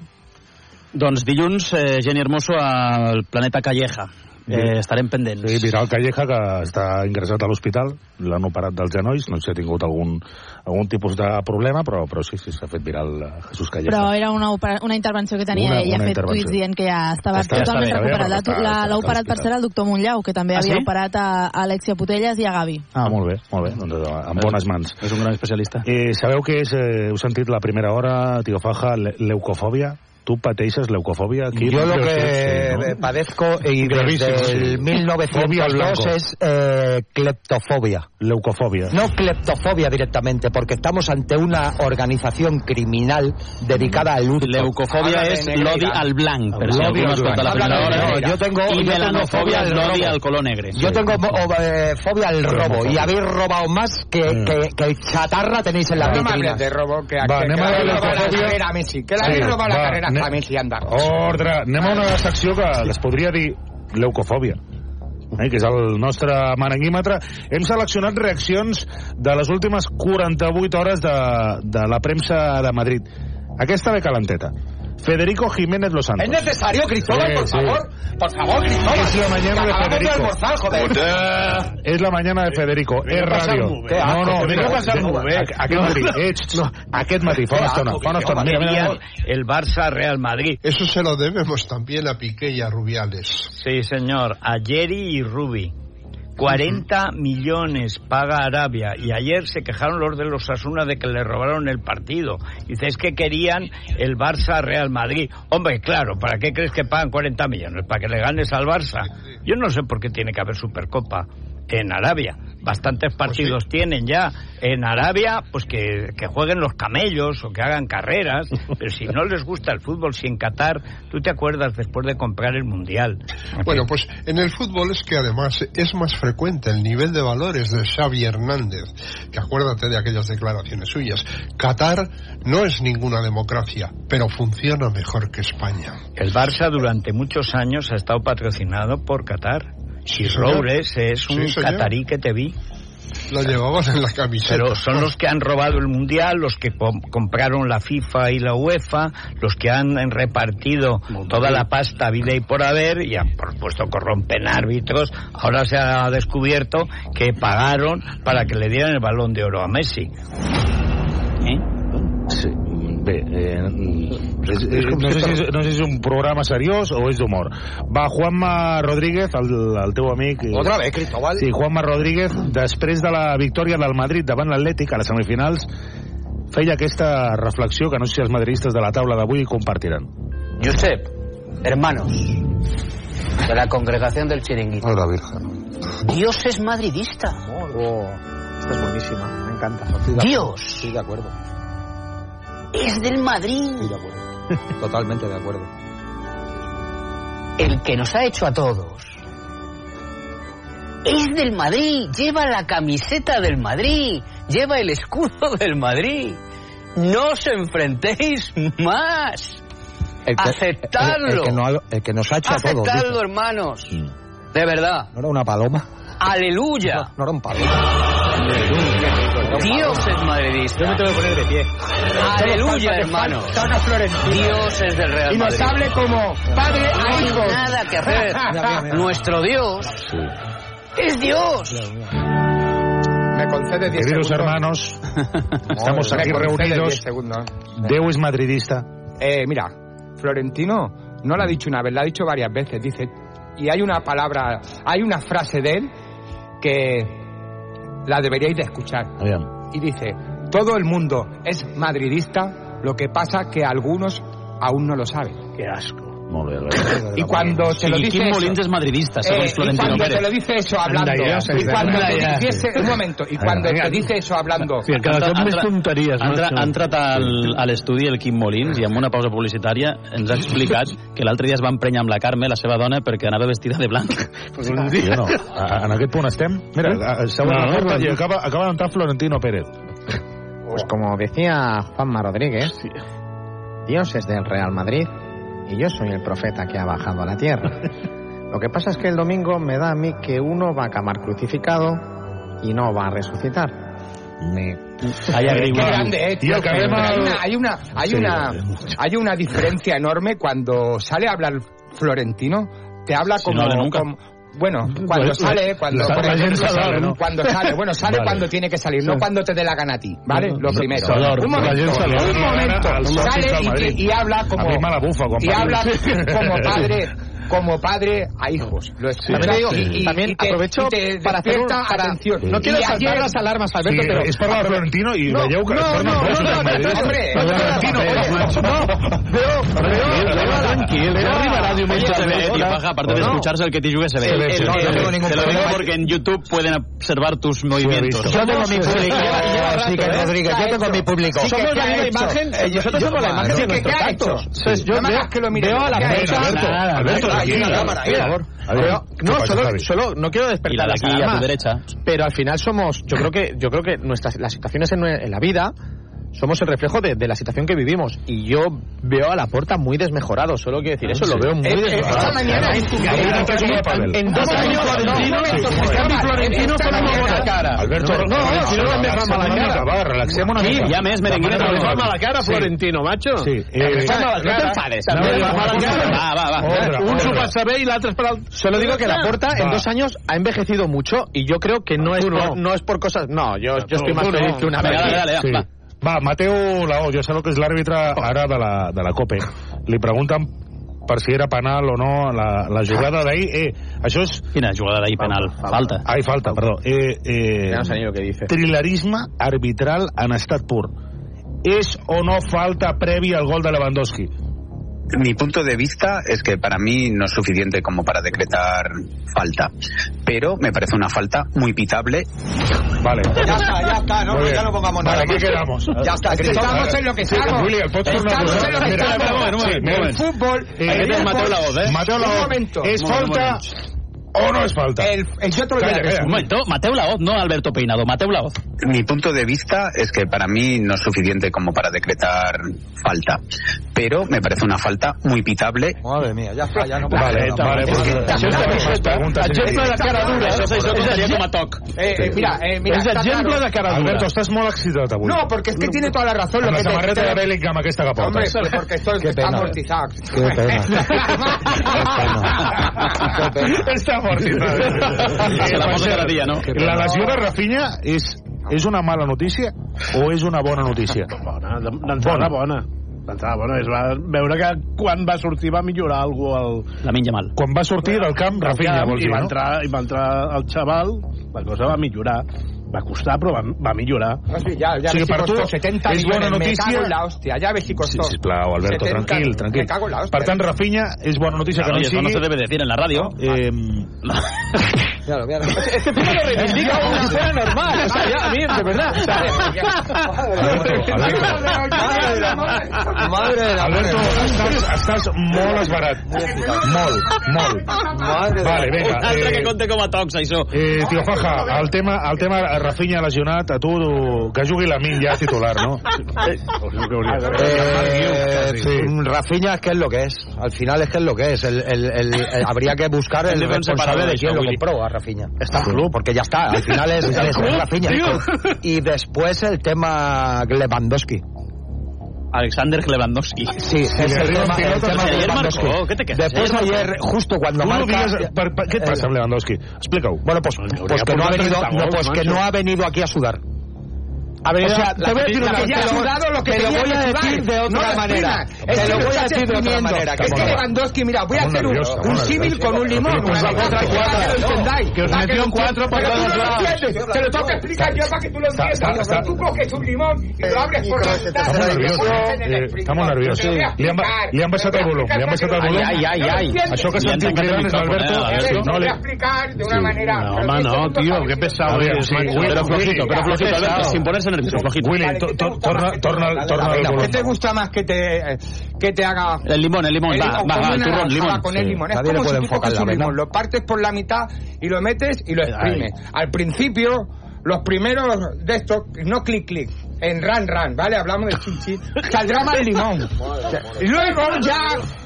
Doncs dilluns, eh, Jenny Hermoso al Planeta Calleja. Eh, estarem pendents. Sí, Viral Calleja, que està ingressat a l'hospital, l'han operat dels genolls, no sé si ha tingut algun, algun tipus de problema, però, però sí, sí, s'ha fet viral eh, Jesús Calleja. Però era una, opera- una intervenció que tenia Una- ell, ha una fet tuits dient que ja estava Està- totalment està bé, recuperat. ja L'ha- operat per ser el doctor Montllau, que també Ah, havia sí? operat a a Alexia Putellas i a Gavi. Ah, molt bé, molt bé, doncs en bones mans. És un gran especialista. Eh, sabeu què és, eh, heu sentit la primera hora, tio Faja, le- leucofòbia? Tu pateixes leucofòbia? Aquí Yo lo Sí, que sí, ¿no? padezco y Gravísimo, desde el sí. 1902 blanco. es eh, cleptofobia. Leucofobia. No cleptofobia directamente, porque estamos ante una organización criminal dedicada al hurto. Leucofobia Habla negrera. l'odi al blanc, per si L'odi algú no al escolta la primera hora. tengo, I yo tengo melanofobia fobia és al l'odi robo. al color negre. Yo tengo o- eh, fobia al robo y habéis robado más que, que, que chatarra tenéis en la No me vitrina. hables de robo, que, Va, que, que la habéis robado la leucofòbia. carrera Messi. Que le Sí, habéis robado la va, carrera ne- a Messi, anda. Ordre, anem a una secció que, que es podria dir leucofòbia eh, que és el nostre maranguímetre. Hem seleccionat reaccions de les últimes 48 hores de, de la premsa de Madrid. Aquesta ve calenteta. Federico Jiménez Los Santos. ¿Es necesario, Cristóbal, Sí, por sí. favor? Por favor, Cristóbal. Es la mañana de Federico. almorzar, joder. És la mañana de Federico, passat ràdio. molt bé. No, no, mira, aquest matí, eh, ets, aquest matí, fa una estona, fa una estona, mira, mira, mira. El Barça Real Madrid. Eso se lo debemos también a Piqué y a Rubiales. Sí, señor. A Jerry y Rubi. 40 millones paga Arabia y ayer se quejaron los de los Asuna de que le robaron el partido. Dice, es que querían el Barça Real Madrid. Hombre, claro, ¿para qué crees que pagan 40 millones? ¿Para que le ganes al Barça? Yo no sé por qué tiene que haber Supercopa en Arabia. Bastantes partidos tienen ya en Arabia, pues que, que jueguen los camellos o que hagan carreras, pero si no les gusta el fútbol, si en Qatar, tú te acuerdas después de comprar el Mundial. Bueno, pues en el fútbol es que además es más frecuente el nivel de valores de Xavi Hernández, que acuérdate de aquellas declaraciones suyas. Qatar no es ninguna democracia, pero funciona mejor que España. El Barça durante muchos años ha estado patrocinado por Qatar. Y señor. Robles es un catarí que te vi. Lo llevabas en la camiseta. Pero son los que han robado el Mundial, los que com- compraron la FIFA y la UEFA, los que han repartido toda la pasta vida y por haber, y han, por supuesto corrompen árbitros. Ahora se ha descubierto que pagaron para que le dieran el balón de oro a Messi. Sí, bé, eh, és, és, no, sé si és, no sé si és un programa seriós o és d'humor. Va, Juanma Rodríguez, el, el teu amic... eh, Otra vez, Cristóbal. Sí, Juanma Rodríguez, després de la victòria del Madrid davant l'Atlètic a les semifinals, feia aquesta reflexió que no sé si els madridistes de la taula d'avui compartiran. Josep, hermanos de la congregación del chiringuito. Hola, Virgen. Dios es madridista. Oh, esta es buenísima, me encanta. Estoy de Dios. acuerdo. Estoy de acuerdo. Es del Madrid. Estoy de acuerdo. Totalmente de acuerdo. El que nos ha hecho a todos. Es del Madrid. Lleva la camiseta del Madrid. Lleva el escudo del Madrid. No os enfrentéis más. El que, Aceptadlo. El, el que no ha- el que nos ha hecho a todos. Aceptadlo, hermanos. De verdad. ¿No era una paloma? Aleluya. No era un paloma. Dios es madridista. Yo me tengo que poner de pie. Aleluya, hermano. Dios es del Real Y nos Madrid. hable como padre a No hay hijo. nada que hacer. Nuestro Dios es Dios. Me concede 10 Queridos hermanos, estamos aquí reunidos. 10 segundos. Deu es madridista. Eh, mira, Florentino no lo ha dicho una vez, lo ha dicho varias veces. Dice, y hay una palabra, hay una frase de él que la deberíais de escuchar. Y dice, todo el mundo es madridista, lo que pasa que algunos aún no lo saben. Qué asco. Molt bé, Y cuando te lo I dice Quim eso, Molins és madridista, segons eh, y Florentino cuando Pérez. te lo dice eso hablando, y sí, cuando te dice, un momento, y cuando te dice eso hablando, Ha entrat- Ha entrat, ha entrat al, a l'estudi el Quim Molins i amb una pausa publicitària ens ha explicat que l'altre dia es va emprenyar amb la Carme, la seva dona, perquè anava vestida de blanc. Pues un dia. no. A- En aquest punt estem. Mira, obert la no, porta i acaba, acaba d'entrar Florentino Pérez. Pues como decía Juanma Rodríguez, Dios es del Real Madrid y yo soy el profeta que ha bajado a la tierra. Lo que pasa es que el domingo me da a mí que uno va a acabar crucificado y no va a resucitar. Me... Qué grande, eh, tío. Hay al- una, hay una, hay una, hay una diferencia enorme cuando sale a hablar Florentino. Te habla Si como, no habla como- bueno, cuando Pues, sale, cuando, ejemplo, gente sabe, ¿no? cuando sale, bueno, sale Vale. cuando tiene que salir, no cuando te dé la gana a ti, ¿vale? Lo primero. Un momento, un momento, sale y, y habla como, y habla como padre, como padre a hijos. Lo escuchas También digo, y- y- también y te- aprovecho y te para hacer un- despierta para- atención. no quiero Y saltar ayer- las alarmas, Alberto, Sí, pero... és parlar de Florentino i No, veieu que no, es tornen no, bojos no, els no, madridistes. hombre, Però Florentino, Veo, Tranquil, Pero arriba Radio Oye, se ve, Hola. tío, Paja, aparte de No. escucharse el que te jugue se ve. Se ve, se ve. El- No el- tengo ningún Te lo digo problema. porque en YouTube pueden observar tus movimientos. Yo tengo mi público, sí que Rodríguez, yo tengo mi público. Sí que Somos ¿qué la ha misma hecho? imagen, eh, nosotros Yo- somos la imagen sí de que nuestros ¿qué ha hecho? actos. Entonces, yo No me veo- hagas que lo mire. veo a la ¿Qué ha prensa... hecho? Alberto, Nada, Alberto, nada, aquí, cámara, aquí, por por favor. favor. A ver, Pero- ¿qué no, solo, solo no quiero Y la despertar de las aquí a tu alarmas, derecha. pero al final somos, yo creo que, yo creo que nuestras las situaciones en, en la vida somos el reflejo de, de la situación que vivimos y yo veo a la puerta muy desmejorado, solo quiero decir eso, lo veo muy Eh, eh, desmejorado. esta mañana en tu En- en- en dos años Florentino, en cambio Florentino fue una mala cara. Alberto, no, no, Florentino no, també fa mala cara. Va, relaxem una Sí, mica. ja més, merenguina, Va, però va, fa va. mala cara, Sí. Florentino, macho. Sí. Eh, fa mala no cara. te enfades. No, No, fa mala cara. Va, va, va. Ordre, Un ordre. s'ho passa bé i l'altre és per al... Solo digo que la porta en Va. dos años ha envejecido mucho y yo creo que no es, Tú no. por, no es por cosas. No, yo, yo estoy Tú más no. feliz que una Venga, vez. dale, dale, Sí. Va. Mateu Laó, jo sé que és l'àrbitre ara de la, de la COPE. Li pregunten per si era penal o no la, la jugada d'ahir. Eh, això és... Quina jugada d'ahir penal? Falta. Ai, falta, perdó. Eh, eh, no sé que dice. trilerisme arbitral en estat pur. És o no falta previ al gol de Lewandowski? Mi punto de vista es que para mí no es suficiente como para decretar falta, pero me parece una falta muy pitable. Vale. Ya está, ya está, no, ya no pongamos Vale, nada. aquí quedamos. Ya está, Es que estamos en lo que estamos. Juli, el a Estamos en lo que estamos. Sí, El fútbol... Eh, el fútbol- Mateu Laoz, eh? Mateu Un Laoz, momento. és Un moment, falta o no és falta? El, el, yo te lo voy a Calla, resumir. Un momento, Mateu Laoz, no Alberto Peinado, Mateu Laoz. Mi punto de vista es que para mí no es suficiente como para decretar falta, pero me parece una falta muy pitable. Madre mía, ya está, ya no Vale, vale, Es que és. Exemple de cara dura. Això, això comptaria com a toc. Eh, eh, mira, eh, mira, És está exemple de cara dura. Alberto, estàs molt excitat avui. No, porque es que tiene toda la razón. Lo Amb la que samarreta de Bellingham aquesta que Hombre, portes. pues porque estoy Qué está pena. amortizado. Qué pena. Està amortitzat. Se la posa cada dia, no? La lesió de Rafinha és, és una mala notícia o és una bona notícia? Bona, d'entrada bona. D'entrada bona. Es va veure que quan va sortir va millorar algú al... La menja mal. Quan va sortir del camp, Rafinha, camp, vols i dir, va no? entrar, I va entrar el xaval, la cosa va millorar. Va costar, però va, va millorar. No, sí, ya, ya Sí, ves si per tu costó 70 és bona millones. Me notícia. cago en la hostia. Ya ves si Sí, costó. sisplau, Alberto, 70, tranquil, tranquil. Me cago en la hostia. Per tant, Rafinha és bona notícia que Claro, no y hi eso no sigui. se debe decir en la radio. Eh, Míralo, míralo. Este este tipo lo reivindica como si fuera normal. O sea, ya, a mí, de verdad. Madre de la Alberto, estàs, estàs molt esbarat. Molt, molt. Madre Vale, vinga. Un altre que Eh, compte com a tocs, això. eh, tio Faja, el tema, el tema Rafinha lesionat, a tu que jugui la Min ja titular, no? Eh, Sí. Rafinha es que es lo que es. Al final es que es lo que es. El, el, el- el- habría que buscar el responsable de quién lo compró a Hem Rafinha. Está club. Porque ya está, al final es, es tío. Y después el tema Lewandowski. Alexander Lewandowski. Sí, es el tema, el tema de ayer Lewandowski. marcó, ¿qué te quejas? Después Ayer justo cuando marca... et passa amb Lewandowski? Explica-ho. Bueno, pues, pues que no ha venido, no, pues que no ha venido aquí a sudar. Ha venido o sea, la- te voy a decir la una que ya cosa, ha sudado lo que te lo tenía voy que a sudar. decir de No otra lo manera. exprimas. Es Te que lo me voy a estás decir de otra exprimiendo. manera. Es que Estamos Lewandowski, mira, voy a Estamos hacer un, nerviosos, un estamos símil con un limón. nerviosos. Una cosa Estamos para que lo nerviosos. entendáis. Que os Para metió lo en cuatro por Pero tú todos no lo lados. entiendes. Te lo tengo que explicar yo para que tú lo Está- entiendas. está- Tú coges un limón y lo abres por la mitad. Estamos y lo nerviosos. pones en el Eh, exprimador. estamos nerviosos. Te lo voy a Li han, ba- explicar. li han baixat el volum. Li han baixat el volum. Ai, ai, ai. Això que Li han sentim tancat el cridant és micròfon, l'Alberto. eh, l'Alberto. No, Voy li... a explicar de una manera. No, pero home, diez no, segundos tio, para que que- pesado eres, macho. Pero flojito, pero flojito, Alberto, sin ponerse nervioso, flojito. Willy, torna, torna, torna ¿Qué te gusta más que te, que te haga El limón, el limón, El va, limón, va, con va, el turrón, limón. con el limón. Es como si tú coges un limón, lo partes por la mitad y lo metes y lo exprimes. Al principio, los primeros de estos, no clic clic, en ran ran, ¿vale? Hablamos de chichi, saldrá más limón. Y luego ya,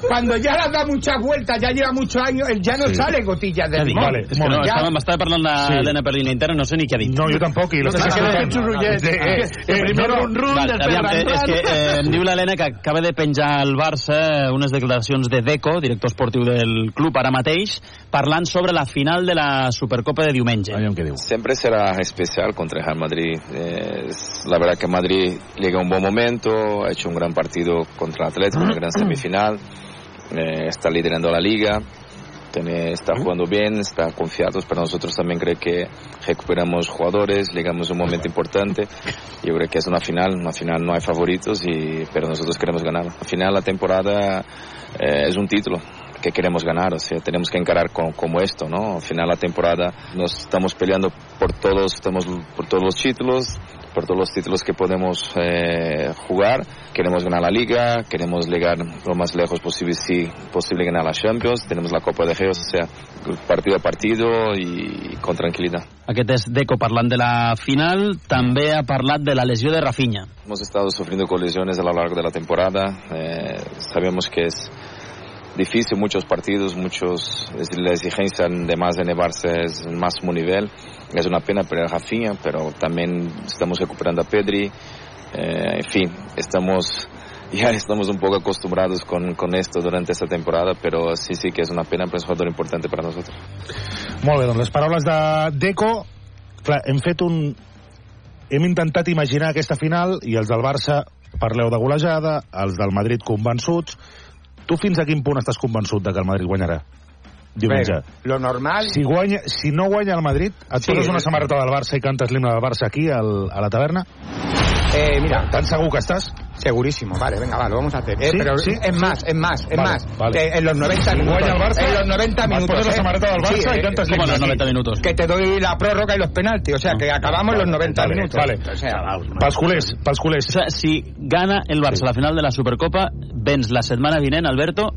cuando ya has dado muchas vueltas, ya lleva muchos años, él ya no Sí. sale gotillas de limón. Vale, és que no, Ya- estava, m'estava parlant Sí. d'Helena per línia interna, no sé ni què ha dit. No, jo tampoc, i l'estàs escoltant. Eh, eh, eh, Primero no, run, després ran, ran. És que eh, em diu l'Helena que acaba de penjar al Barça unes declaracions de Deco, director esportiu del club ara mateix, parlant sobre la final de la Supercopa de diumenge. Aviam què diu. Siempre será especial contra el Real Madrid. Eh, la verdad que Madrid llega a un buen momento, ha hecho un gran partido contra el Atlético, una gran semifinal, eh, está liderando la liga, tiene- está jugando bien, está confiados, pero nosotros también creo que recuperamos jugadores, llegamos a un momento importante. Yo creo que es una final, una final no hay favoritos, y, pero nosotros queremos ganar. Al final la temporada eh, es un título que queremos ganar, o sea, tenemos que encarar con- como esto, ¿no? Al final la temporada nos estamos peleando por todos, estamos por todos los títulos, por todos los títulos que podemos eh, jugar, queremos ganar la liga, queremos llegar lo más lejos posible, si posible ganar la Champions, tenemos la Copa de Reyes, o sea, partido a partido y con tranquilidad. Aquest és Deco parlant de la final, també ha parlat de la lesió de Rafinha. Hemos estado sufriendo con lesiones a lo largo de la temporada. eh, sabemos que es difícil, muchos partidos, muchos la exigencia de más en el Barça es el máximo nivel. Es una pena perder a Rafinha, pero también estamos recuperando a Pedri. eh, en fin, estamos ya estamos un poco acostumbrados con, con esto durante esta temporada, pero sí, sí que es una pena, pero es un jugador importante para nosotros. Molt bé, doncs les paraules de Deco, clar, hem fet un... Hem intentat imaginar aquesta final i els del Barça parleu de golejada, els del Madrid convençuts. Tu fins a quin punt estàs convençut de que el Madrid guanyarà? Diumenge. Bé, Lo normal... Si, guanya, si no guanya el Madrid, et Sí. poses una samarreta del Barça i cantes l'himne del Barça aquí al, a la taverna? Eh, mira, ¿Tan segur que estás? Segurísimo, vale, venga, va, lo vamos a hacer. Eh, ¿Sí? pero ¿Sí? es más, es más, es Vale, más. vale. Que en los 90 Si minutos. el Barça, en los 90 vas minutos. pones la eh. samarreta del Barça Sí, y cantas eh, l'himne ¿cómo aquí. 90 minutos. Que te doy la prórroga y los penaltis, o sea, que acabamos los 90 Vale, minutos. vale. O sea, Pels culers, pels culers. O sea, si gana el Barça la final de la Supercopa, vens la setmana vinent, Alberto,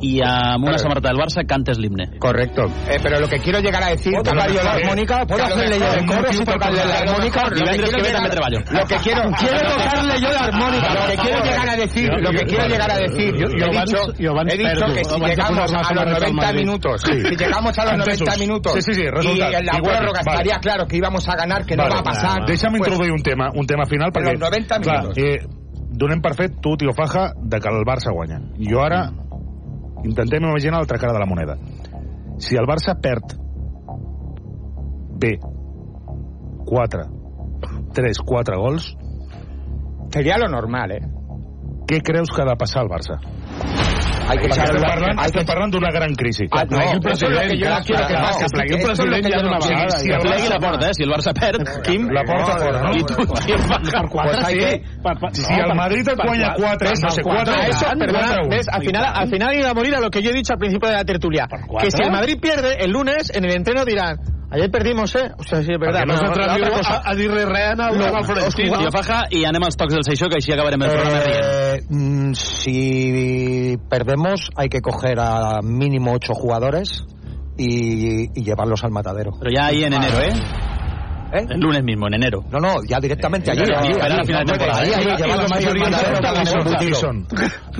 i amb una Claro. samarreta del Barça cantes l'himne. Correcto. Eh, pero lo que quiero llegar a decir... ¿Puedo a tocar yo la armónica? ¿Puedo a hacerle yo el coro si tocarle la a lo armónica? mejor lo que Divendres quiero que llegar- també treballo. Lo que quiero... Quiero tocarle yo la armónica. Lo que quiero llegar a decir... Lo que quiero llegar a decir... He dicho, que si llegamos a los samarreta al 90 Madrid. minutos... Si llegamos a los Entesos. 90 minutos... Sí, sí, sí, y en la prórroga estaría claro que íbamos a ganar, que no va a pasar... Deixa'm pues, introduir un tema, un tema final, perquè... los 90 clar, minutos. eh, donem per fet, tu, tio Faja, de que el Barça guanya. Jo ara intentem imaginar l'altra cara de la moneda. Si el Barça perd bé 4 3, 4 gols Sería lo normal, eh? què creus que ha de passar al Barça? Hay que la- parlant, hay que- estem parlant d'una gran crisi. Ah, no, el que yo clar, quiero que plegui el president ja d'una no vegada. Si el plegui la porta, eh? Si el Barça perd, Quim... La porta fora, no? I tu, Per que- Si el Madrid et guanya 4, no sé, 4, eso, perdona, 4 ¿ves? Al final, al final iba a morir a lo que yo he dicho al principio de la tertulia. Que si el Madrid pierde, el lunes en el entreno dirán, ayer perdimos, ¿eh? O sea, sí, es verdad. Perquè no pero s'atreviu la otra cosa- a, a dir-li res al, Lo- al Florentino. os Tio Faja, i anem als tocs del Seixó, que així acabarem el programa rient. Eh, mm, si perdemos, hay que coger a mínimo ocho jugadores y, y llevarlos al matadero. Pero ya ahí en enero, ¿eh? ¿Eh? El lunes mismo, en enero. No, no, ya directamente allí. Ya, allí, espera allí, la final de no, temporada. ahí, ahí, Y la llevarlos ahí al mayoría matadero son para Qui negociarlo. són?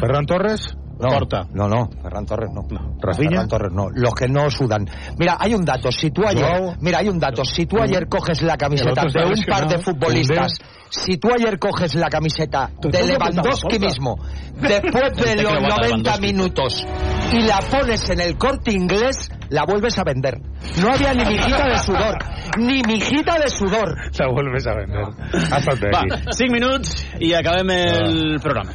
Ferran Torres, No, Porta. No, no, Ferran Torres no. ¿Rafinha? Ferran Torres no. Los que no sudan. Mira, hay un dato. Si tú ayer, mira, hay un dato. Si tú ayer coges la camiseta de un par de futbolistas, si tú ayer coges la camiseta de Lewandowski mismo, después de los lo mata 90 Lewandowski. minutos, y la pones en el corte inglés, la vuelves a vender. No había ni mijita de sudor. Ni mijita de sudor. La vuelves a vender. Estate Va, aquí. 5 minuts i acabem el programa.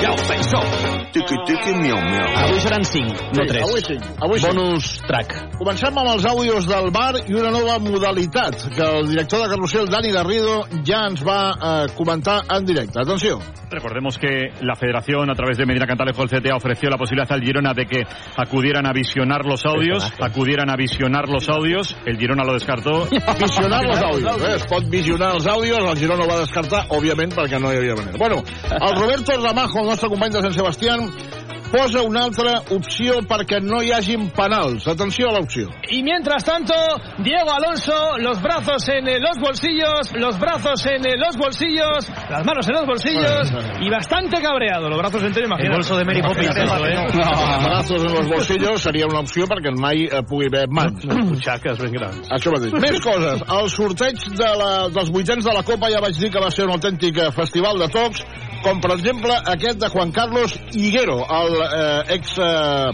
Tres tocs i el sensor. Tiqui, tiqui, miau, miau. Avui seran 5, no Sí, 3. avui sí, avui sí. Bonus track. Comencem amb els àudios del bar i una nova modalitat que el director de carrusel, Dani Garrido, ja ens va eh, comentar en directe. Atenció. Recordemos que la federación, a través de Medina Cantalejo, el CTA, ofreció la posibilidad al Girona de que acudieran a visionar los audios, acudieran a visionar los audios, el Girona lo descartó. Visionar els àudios. Eh? Es pot visionar els àudios, el Girona ho va descartar, òbviament, perquè no hi havia manera. Bueno, el Roberto Ramajo, el nostre company de Sant Sebastián, posa una altra opció perquè no hi hagin penals. Atenció a l'opció. Y mientras tanto, Diego Alonso, los brazos en eh, los bolsillos, los brazos en eh, los bolsillos, las manos en los bolsillos y bastante cabreado. Los brazos enteros, imagínate. El bolso de Mary Poppins, eso, eh? No, brazos en los bolsillos seria una opció perquè mai eh, pugui haver mans. Butxaques ben grans. Això mateix. Més coses. El sorteig de la, dels vuitens de la Copa ja vaig dir que va ser un autèntic festival de tocs, com per exemple aquest de Juan Carlos Higuero, el eh, ex eh,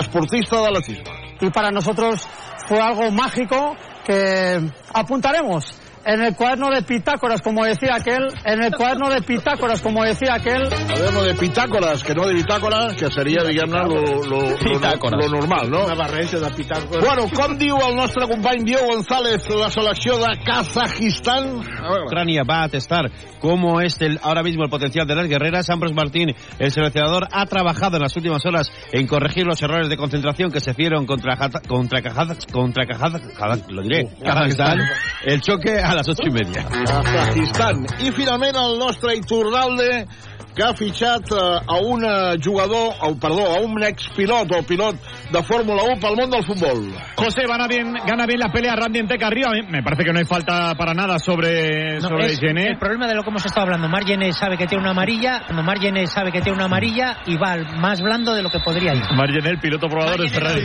esportista de l'atletisme. y para nosotros fue algo mágico que apuntaremos en el cuaderno de Pitágoras, como decía aquel, en el cuaderno de Pitágoras, como decía aquel. Hablem de pitàcores, que no de bitàcora, que seria, diguem-ne, lo, lo, lo, lo normal, no? Una barreja de pitàgores. Bueno, com diu el nostre company Diego González, la selecció de Kazajistán? Ucrania va a testar cómo es el, ahora mismo el potencial de las guerreras. Ambros Martín, el seleccionador, ha trabajado en las últimas horas en corregir los errores de concentración que se hicieron contra contra Kazaj- contra Kazaj- lo diré, Kazajstán. El choque a las ocho y media. Kazajistán. I finalment el nostre Iturralde que ha fitxat eh, a un eh, jugador, o, perdó, a un expilot o pilot de Fórmula 1 pel món del futbol. José gana bien, gana bien la pelea Randy Enteca arriba. Me parece que no hay falta para nada sobre, No, sobre es Gené. el problema de lo que hemos estado hablando. Margenes sabe que tiene una amarilla, cuando Margenes sabe que tiene una amarilla y va al más blando de lo que podría ir. Margené, el piloto probador es Ferrari.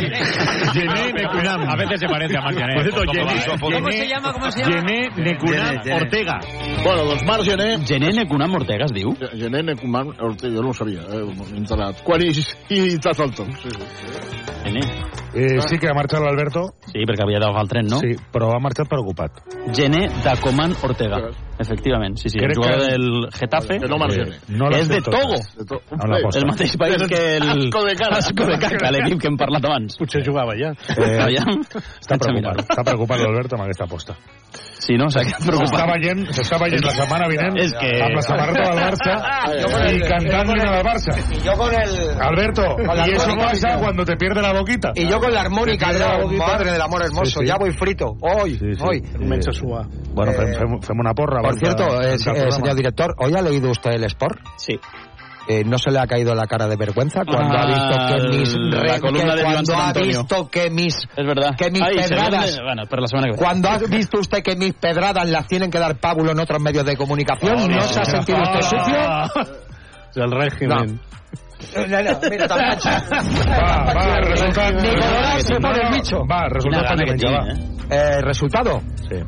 Gené Nekunam. A veces se parece a Margené. Por cierto, Gené, ¿Cómo se llama? ¿Cómo se llama? Gené Nekunam Ortega. Bueno, doncs Marc Gené... Gené Nekunam Ortega es diu? Gené Nekunam Ortega, jo no ho sabia, eh, m'he enterat. Quan hi, hi t'has el tom. Sí, sí. Gené. Eh, sí que ha marxat l'Alberto. Sí, perquè havia d'agafar el tren, no? Sí, però ha marxat preocupat. Gené Dacoman Ortega. Efectivament, sí, sí. Crec el jugador que- del Getafe. Que no Marc Gené. No és de. Togo. De to- No el mateix país que el... Asco de cara. Asco de caca, l'equip que hem parlat abans. Potser jugava ja. Eh, Aviam. està preocupat, està preocupat l'Alberto amb aquesta aposta. Sí, no? S'ha quedat preocupat. S'està veient, s'està veient la setmana vinent És que- amb la samarreta del Barça y cantando himno del Barça. Y yo con el... Alberto, Con y eso pasa cuando te pierde la boquita. Y yo con la armónica, pierde la de boquita. madre del amor hermoso, Sí, sí. ya voy frito. Hoy, hoy. Comença a suar. Bueno, fem, fem, fem una porra. Por cierto, eh, eh, señor director, ¿hoy ha leído usted el Sport? Sí. Eh, ¿No se le ha caído la cara de vergüenza cuando Ah, ha visto que mis la columna que de cuando ha visto que mis Es verdad. que mis se pedradas viene- Bueno, pero la semana que viene. cuando ha visto usted que mis pedradas las tienen que dar pábulo en otros medios de comunicación Oh, no, no, se ha sentido usted sucio El régimen. No, no, mira, tan. Va, va, resultat... Ni pone el bicho. Va, va. tiene, Eh, ¿Resultado?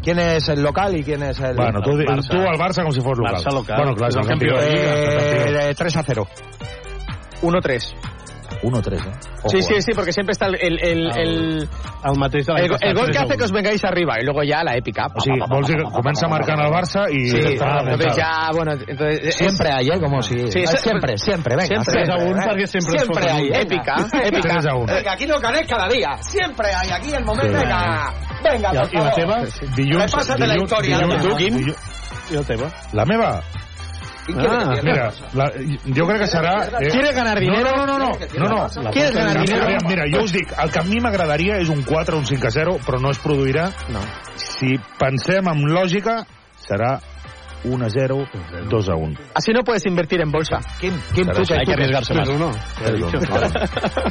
¿Quién es el local y quién es el...? Bueno, tú, Barça. tú al Barça como si fuera local. Barça local. Bueno, claro, es el campeón de Liga. es el campeón. Eh, 3 a 0. 1-3. 1-3, ¿eh? Sí, sí, sí, porque siempre está el, el, el, el, el mateix de el, el gol que 3 hace que 1. os vengáis arriba y luego ya la épica. O sigui, vols dir que comença marcant el Barça i... Sí, està entonces ya, bueno, entonces... Siempre hay, ¿eh? Como si... Sí, Eh, siempre, siempre, venga. Siempre. siempre, Tres a un, eh. perquè sempre Siempre hay, un. venga. Épica, épica. Tres a un. Venga, aquí no ganéis cada día. Siempre hay, aquí el momento, Sí. venga. Venga, I, por I la favor. teva? Dilluns... Repásate la dilluns- historia. dilluns- venga. dilluns- I la teva? La meva? Ah, mira, la, jo crec que serà... eh, ¿Quieres ganar dinero? No, no, no, no, no, no. ¿Quieres ganar dinero? Aviam, Mira, jo us dic, el que a mi m'agradaria és un 4 o un 5 a 0, però no es produirà. No. Si pensem amb lògica, serà 1 a 0, 2 a 1. Así no puedes invertir en bolsa. Kim, Kim, tú qué, Hay que qué. arriesgarse más. Uno.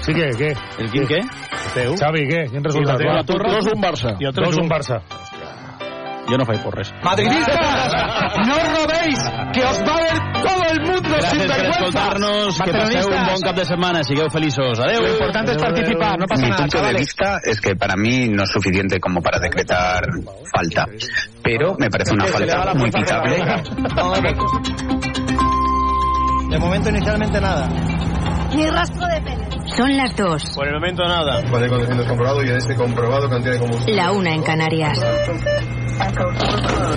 Sí, què, què? ¿El Quim qué? Xavi, què? Quin resultat? Va? Dos un Barça. Teu? Dos un Barça. Jo no faig por res. ¡Madridistas! ¡No robéis! ¡Que os va gràcies per escoltar-nos, que passeu un bon cap de setmana, sigueu feliços. Adéu. Lo importante es participar, no pasa Mi nada, punto de vista es que para mí no es suficiente como para decretar falta, pero me parece una falta muy pitable. De momento inicialmente nada. Ni rastro de pelo. Son las dos. Por el momento nada. Puede conducir comprobado y en este comprobado cantidad de combustible. La una en Canarias.